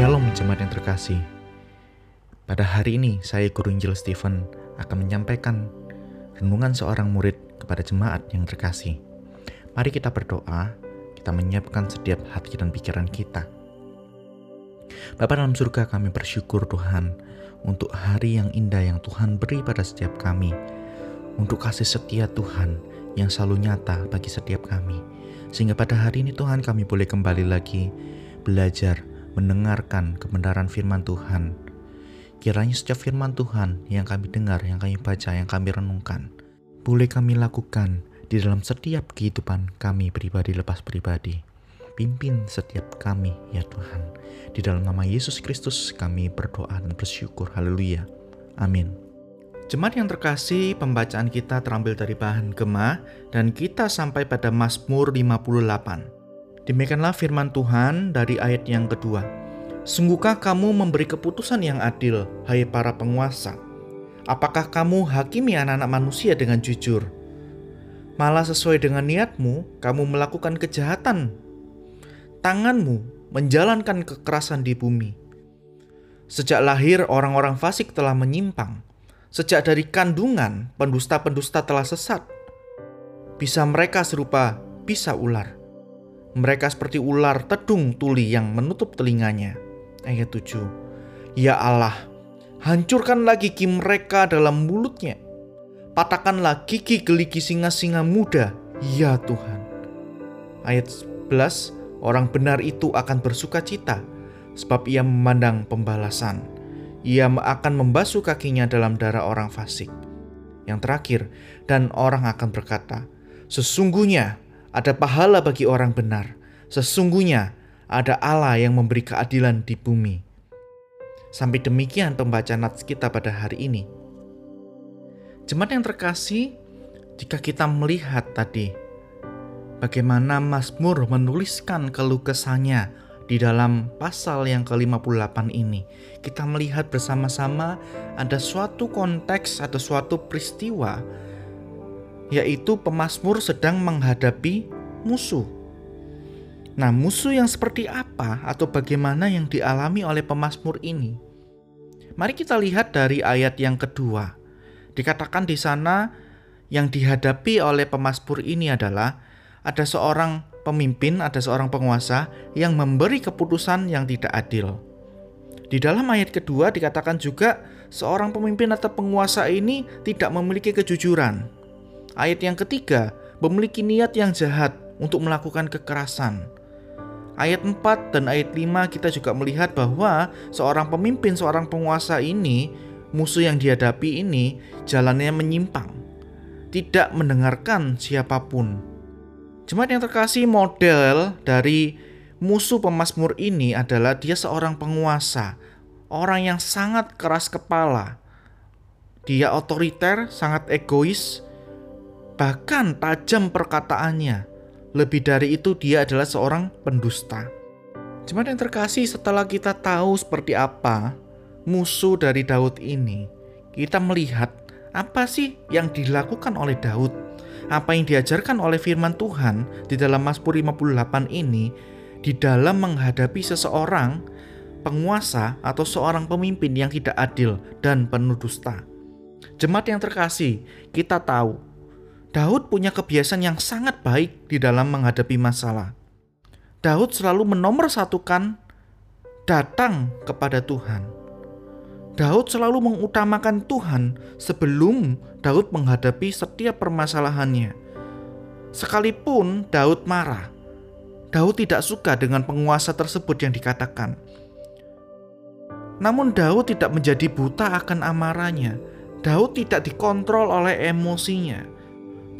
Shalom jemaat yang terkasih. Pada hari ini saya Guru Injil Stephen akan menyampaikan renungan seorang murid kepada jemaat yang terkasih. Mari kita berdoa, kita menyiapkan setiap hati dan pikiran kita. Bapa dalam surga kami bersyukur Tuhan untuk hari yang indah yang Tuhan beri pada setiap kami. Untuk kasih setia Tuhan yang selalu nyata bagi setiap kami. Sehingga pada hari ini Tuhan kami boleh kembali lagi belajar mendengarkan kebenaran firman Tuhan. Kiranya setiap firman Tuhan yang kami dengar, yang kami baca, yang kami renungkan, boleh kami lakukan di dalam setiap kehidupan kami pribadi lepas pribadi. Pimpin setiap kami ya Tuhan. Di dalam nama Yesus Kristus kami berdoa dan bersyukur. Haleluya. Amin. Jemaat yang terkasih, pembacaan kita terambil dari bahan Gema dan kita sampai pada Mazmur 58. Demikianlah firman Tuhan dari ayat yang kedua. Sungguhkah kamu memberi keputusan yang adil, hai para penguasa? Apakah kamu hakimi anak-anak manusia dengan jujur? Malah sesuai dengan niatmu, kamu melakukan kejahatan. Tanganmu menjalankan kekerasan di bumi. Sejak lahir orang-orang fasik telah menyimpang. Sejak dari kandungan, pendusta-pendusta telah sesat. Bisa mereka serupa bisa ular mereka seperti ular tedung tuli yang menutup telinganya. Ayat 7. Ya Allah, hancurkanlah gigi mereka dalam mulutnya. Patahkanlah gigi geligi singa-singa muda, ya Tuhan. Ayat 11, orang benar itu akan bersuka cita, sebab ia memandang pembalasan. Ia akan membasuh kakinya dalam darah orang fasik. Yang terakhir, dan orang akan berkata, Sesungguhnya ada pahala bagi orang benar. Sesungguhnya ada Allah yang memberi keadilan di bumi. Sampai demikian pembacaan nats kita pada hari ini. Jemaat yang terkasih, jika kita melihat tadi bagaimana Mazmur menuliskan keluh kesahnya di dalam pasal yang ke-58 ini, kita melihat bersama-sama ada suatu konteks, ada suatu peristiwa yaitu pemazmur sedang menghadapi musuh. Nah, musuh yang seperti apa atau bagaimana yang dialami oleh pemazmur ini? Mari kita lihat dari ayat yang kedua. Dikatakan di sana yang dihadapi oleh pemazmur ini adalah ada seorang pemimpin, ada seorang penguasa yang memberi keputusan yang tidak adil. Di dalam ayat kedua dikatakan juga seorang pemimpin atau penguasa ini tidak memiliki kejujuran. Ayat yang ketiga, memiliki niat yang jahat untuk melakukan kekerasan. Ayat 4 dan ayat 5 kita juga melihat bahwa seorang pemimpin, seorang penguasa ini, musuh yang dihadapi ini jalannya menyimpang. Tidak mendengarkan siapa pun. Jemaat yang terkasih model dari musuh pemazmur ini adalah dia seorang penguasa, orang yang sangat keras kepala. Dia otoriter, sangat egois, bahkan tajam perkataannya. Lebih dari itu, dia adalah seorang pendusta. Cuman yang terkasih, setelah kita tahu seperti apa musuh dari Daud ini, kita melihat apa sih yang dilakukan oleh Daud, apa yang diajarkan oleh firman Tuhan di dalam Mazmur 58 ini di dalam menghadapi seseorang penguasa atau seorang pemimpin yang tidak adil dan penuh dusta. Jemaat yang terkasih, kita tahu Daud punya kebiasaan yang sangat baik di dalam menghadapi masalah. Daud selalu menomorsatukan datang kepada Tuhan. Daud selalu mengutamakan Tuhan sebelum Daud menghadapi setiap permasalahannya. Sekalipun Daud marah, Daud tidak suka dengan penguasa tersebut yang dikatakan. Namun Daud tidak menjadi buta akan amarahnya. Daud tidak dikontrol oleh emosinya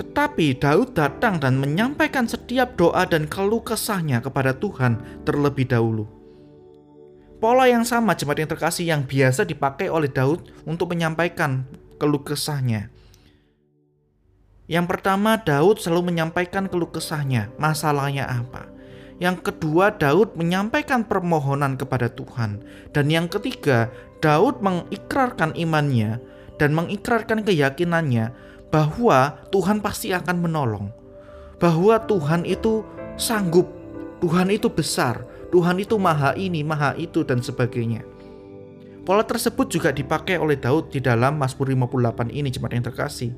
tetapi Daud datang dan menyampaikan setiap doa dan keluh kesahnya kepada Tuhan terlebih dahulu. Pola yang sama jemaat yang terkasih yang biasa dipakai oleh Daud untuk menyampaikan keluh kesahnya. Yang pertama, Daud selalu menyampaikan keluh kesahnya, masalahnya apa. Yang kedua, Daud menyampaikan permohonan kepada Tuhan. Dan yang ketiga, Daud mengikrarkan imannya dan mengikrarkan keyakinannya bahwa Tuhan pasti akan menolong, bahwa Tuhan itu sanggup, Tuhan itu besar, Tuhan itu maha ini, maha itu, dan sebagainya. Pola tersebut juga dipakai oleh Daud di dalam Mazmur 58 ini, jemaat yang terkasih.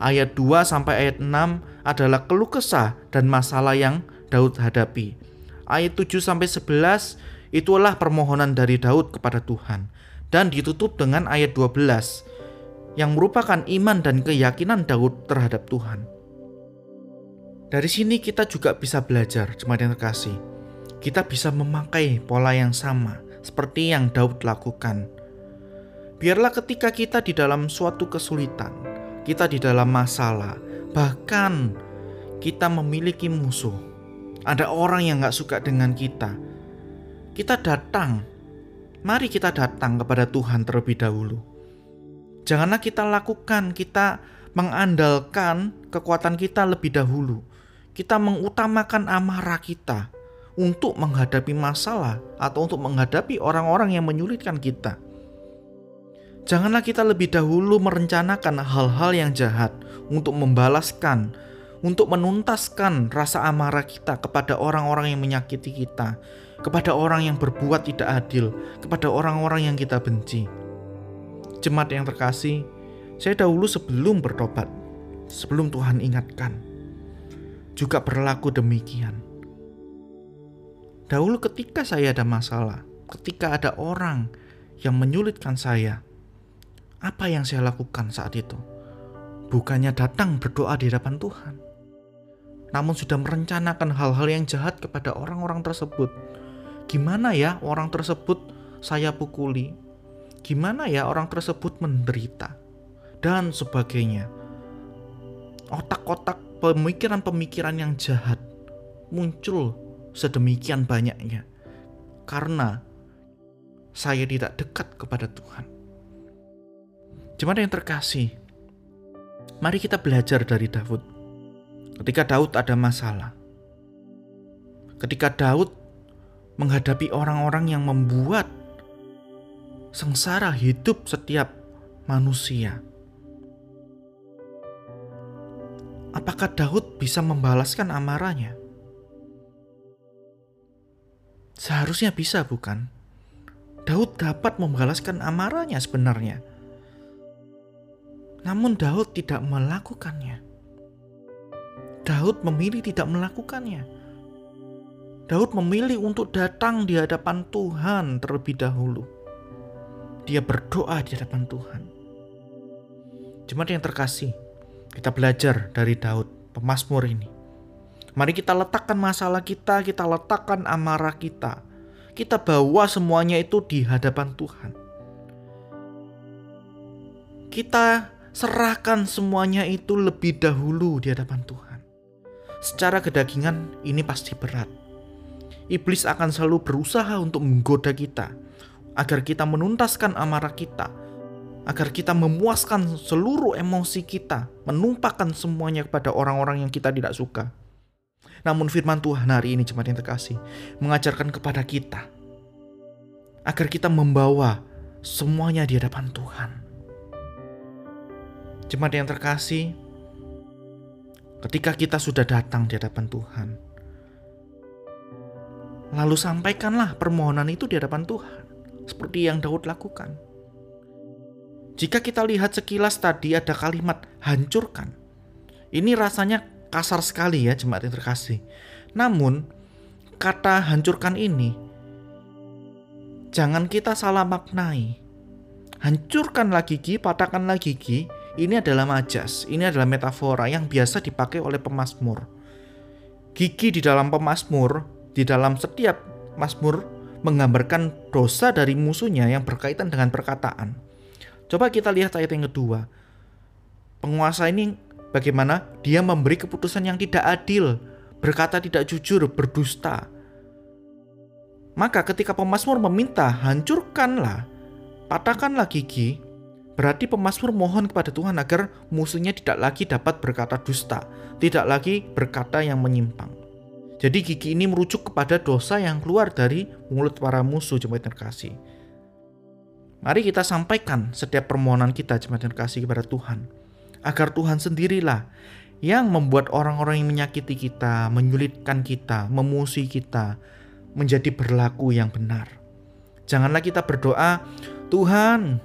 Ayat 2 sampai ayat 6 adalah keluh kesah dan masalah yang Daud hadapi. Ayat 7 sampai 11 itulah permohonan dari Daud kepada Tuhan dan ditutup dengan ayat 12 yang merupakan iman dan keyakinan Daud terhadap Tuhan. Dari sini kita juga bisa belajar, jemaat yang terkasih. Kita bisa memakai pola yang sama seperti yang Daud lakukan. Biarlah ketika kita di dalam suatu kesulitan, kita di dalam masalah, bahkan kita memiliki musuh, ada orang yang gak suka dengan kita, kita datang. Mari kita datang kepada Tuhan terlebih dahulu. Janganlah kita lakukan, kita mengandalkan kekuatan kita lebih dahulu kita mengutamakan amarah kita untuk menghadapi masalah atau untuk menghadapi orang-orang yang menyulitkan kita. Janganlah kita lebih dahulu merencanakan hal-hal yang jahat untuk membalaskan, untuk menuntaskan rasa amarah kita kepada orang-orang yang menyakiti kita, kepada orang yang berbuat tidak adil, kepada orang-orang yang kita benci. Jemaat yang terkasih, saya dahulu sebelum bertobat, sebelum Tuhan ingatkan, juga berlaku demikian. Dahulu ketika saya ada masalah, ketika ada orang yang menyulitkan saya, apa yang saya lakukan saat itu? Bukannya datang berdoa di hadapan Tuhan, namun sudah merencanakan hal-hal yang jahat kepada orang-orang tersebut. Gimana ya orang tersebut saya pukuli? Gimana ya orang tersebut menderita? Dan sebagainya. Otak-otak pemikiran-pemikiran yang jahat muncul sedemikian banyaknya karena saya tidak dekat kepada Tuhan. Jemaat yang terkasih, mari kita belajar dari Daud. Ketika Daud ada masalah, ketika Daud menghadapi orang-orang yang membuat sengsara hidup setiap manusia, apakah Daud bisa membalaskan amarahnya? Seharusnya bisa, bukan? Daud dapat membalaskan amarahnya sebenarnya. Namun Daud tidak melakukannya. Daud memilih tidak melakukannya. Daud memilih untuk datang di hadapan Tuhan terlebih dahulu. Dia berdoa di hadapan Tuhan. Jemaat yang terkasih, kita belajar dari Daud, pemazmur ini. Mari kita letakkan masalah kita, kita letakkan amarah kita. Kita bawa semuanya itu di hadapan Tuhan. Kita serahkan semuanya itu lebih dahulu di hadapan Tuhan. Secara kedagingan ini pasti berat. Iblis akan selalu berusaha untuk menggoda kita agar kita menuntaskan amarah kita, agar kita memuaskan seluruh emosi kita, menumpahkan semuanya kepada orang-orang yang kita tidak suka. Namun firman Tuhan hari ini jemaat yang terkasih mengajarkan kepada kita agar kita membawa semuanya di hadapan Tuhan. Jemaat yang terkasih, ketika kita sudah datang di hadapan Tuhan, lalu sampaikanlah permohonan itu di hadapan Tuhan, seperti yang Daud lakukan. Jika kita lihat sekilas tadi ada kalimat hancurkan. Ini rasanya kasar sekali ya jemaat yang terkasih. Namun kata hancurkan ini jangan kita salah maknai. Hancurkanlah gigi, patahkanlah gigi. Ini adalah majas, ini adalah metafora yang biasa dipakai oleh pemazmur. Gigi di dalam pemazmur, di dalam setiap mazmur menggambarkan dosa dari musuhnya yang berkaitan dengan perkataan. Coba kita lihat ayat yang kedua. Penguasa ini bagaimana dia memberi keputusan yang tidak adil, berkata tidak jujur, berdusta. Maka ketika pemazmur meminta hancurkanlah, patahkanlah gigi, berarti pemazmur mohon kepada Tuhan agar musuhnya tidak lagi dapat berkata dusta, tidak lagi berkata yang menyimpang. Jadi gigi ini merujuk kepada dosa yang keluar dari mulut para musuh jemaat terkasih. Mari kita sampaikan setiap permohonan kita jemaat yang kasih kepada Tuhan. Agar Tuhan sendirilah yang membuat orang-orang yang menyakiti kita, menyulitkan kita, memusuhi kita, menjadi berlaku yang benar. Janganlah kita berdoa, Tuhan,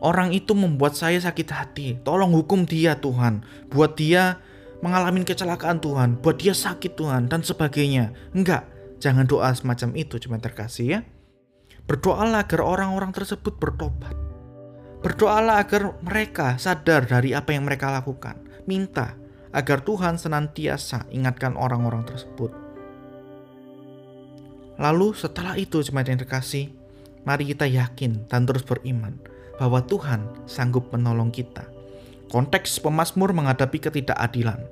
orang itu membuat saya sakit hati. Tolong hukum dia Tuhan. Buat dia mengalami kecelakaan Tuhan. Buat dia sakit Tuhan dan sebagainya. Enggak, jangan doa semacam itu cuma terkasih ya. Berdoalah agar orang-orang tersebut bertobat. Berdoalah agar mereka sadar dari apa yang mereka lakukan. Minta agar Tuhan senantiasa ingatkan orang-orang tersebut. Lalu setelah itu jemaat yang terkasih, mari kita yakin dan terus beriman bahwa Tuhan sanggup menolong kita. Konteks pemazmur menghadapi ketidakadilan.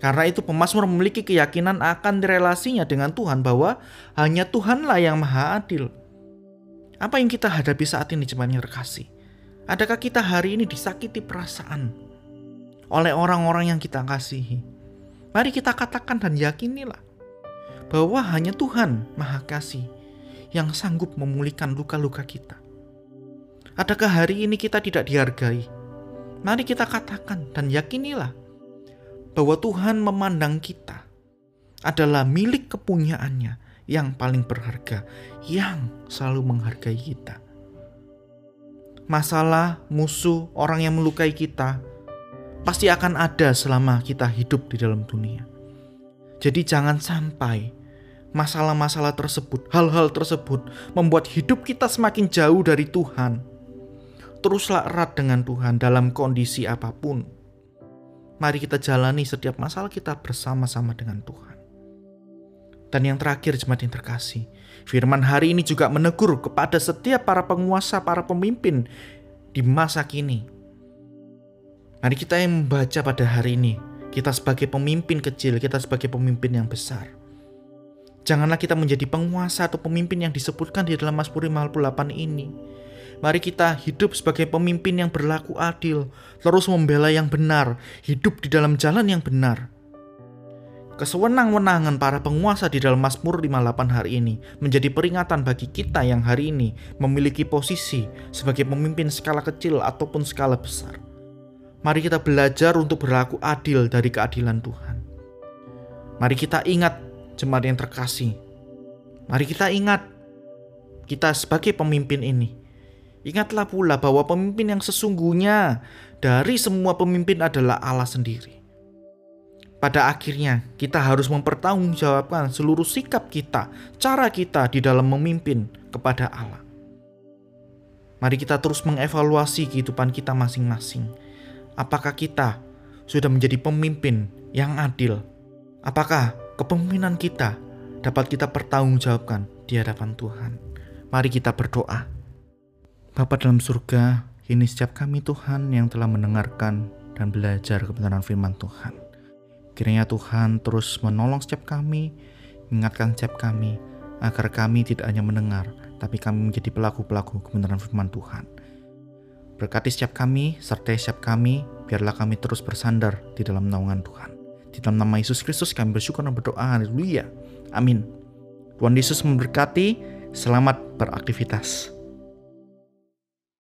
Karena itu pemazmur memiliki keyakinan akan relasinya dengan Tuhan bahwa hanya Tuhanlah yang maha adil. Apa yang kita hadapi saat ini jemaat yang terkasih? Adakah kita hari ini disakiti perasaan oleh orang-orang yang kita kasihi? Mari kita katakan dan yakinilah bahwa hanya Tuhan Maha Kasih yang sanggup memulihkan luka-luka kita. Adakah hari ini kita tidak dihargai? Mari kita katakan dan yakinilah bahwa Tuhan memandang kita adalah milik kepunyaannya yang paling berharga, yang selalu menghargai kita. Masalah, musuh, orang yang melukai kita pasti akan ada selama kita hidup di dalam dunia. Jadi jangan sampai masalah-masalah tersebut, hal-hal tersebut membuat hidup kita semakin jauh dari Tuhan. Teruslah erat dengan Tuhan dalam kondisi apa pun. Mari kita jalani setiap masalah kita bersama-sama dengan Tuhan. Dan yang terakhir jemaat yang terkasih, firman hari ini juga menegur kepada setiap para penguasa, para pemimpin di masa kini. Mari kita yang membaca pada hari ini, kita sebagai pemimpin kecil, kita sebagai pemimpin yang besar Janganlah kita menjadi penguasa atau pemimpin yang disebutkan di dalam Mazmur 58 ini. Mari kita hidup sebagai pemimpin yang berlaku adil, terus membela yang benar, hidup di dalam jalan yang benar. Kesewenang-wenangan para penguasa di dalam Mazmur 58 hari ini menjadi peringatan bagi kita yang hari ini memiliki posisi sebagai pemimpin skala kecil ataupun skala besar. Mari kita belajar untuk berlaku adil dari keadilan Tuhan. Mari kita ingat jemaat yang terkasih. Mari kita ingat, kita sebagai pemimpin ini. Ingatlah pula bahwa pemimpin yang sesungguhnya dari semua pemimpin adalah Allah sendiri. Pada akhirnya, kita harus mempertanggungjawabkan seluruh sikap kita, cara kita di dalam memimpin kepada Allah. Mari kita terus mengevaluasi kehidupan kita masing-masing. Apakah kita sudah menjadi pemimpin yang adil? Apakah kepemimpinan kita dapat kita pertanggungjawabkan di hadapan Tuhan. Mari kita berdoa. Bapa dalam surga, ini setiap kami Tuhan yang telah mendengarkan dan belajar kebenaran firman Tuhan. Kiranya Tuhan terus menolong setiap kami, mengingatkan setiap kami, agar kami tidak hanya mendengar, tapi kami menjadi pelaku-pelaku kebenaran firman Tuhan. Berkati setiap kami, serta setiap kami, biarlah kami terus bersandar di dalam naungan Tuhan. Di dalam nama Yesus Kristus kami bersyukur dan berdoa. Haleluya. Amin. Tuhan Yesus memberkati. Selamat beraktivitas.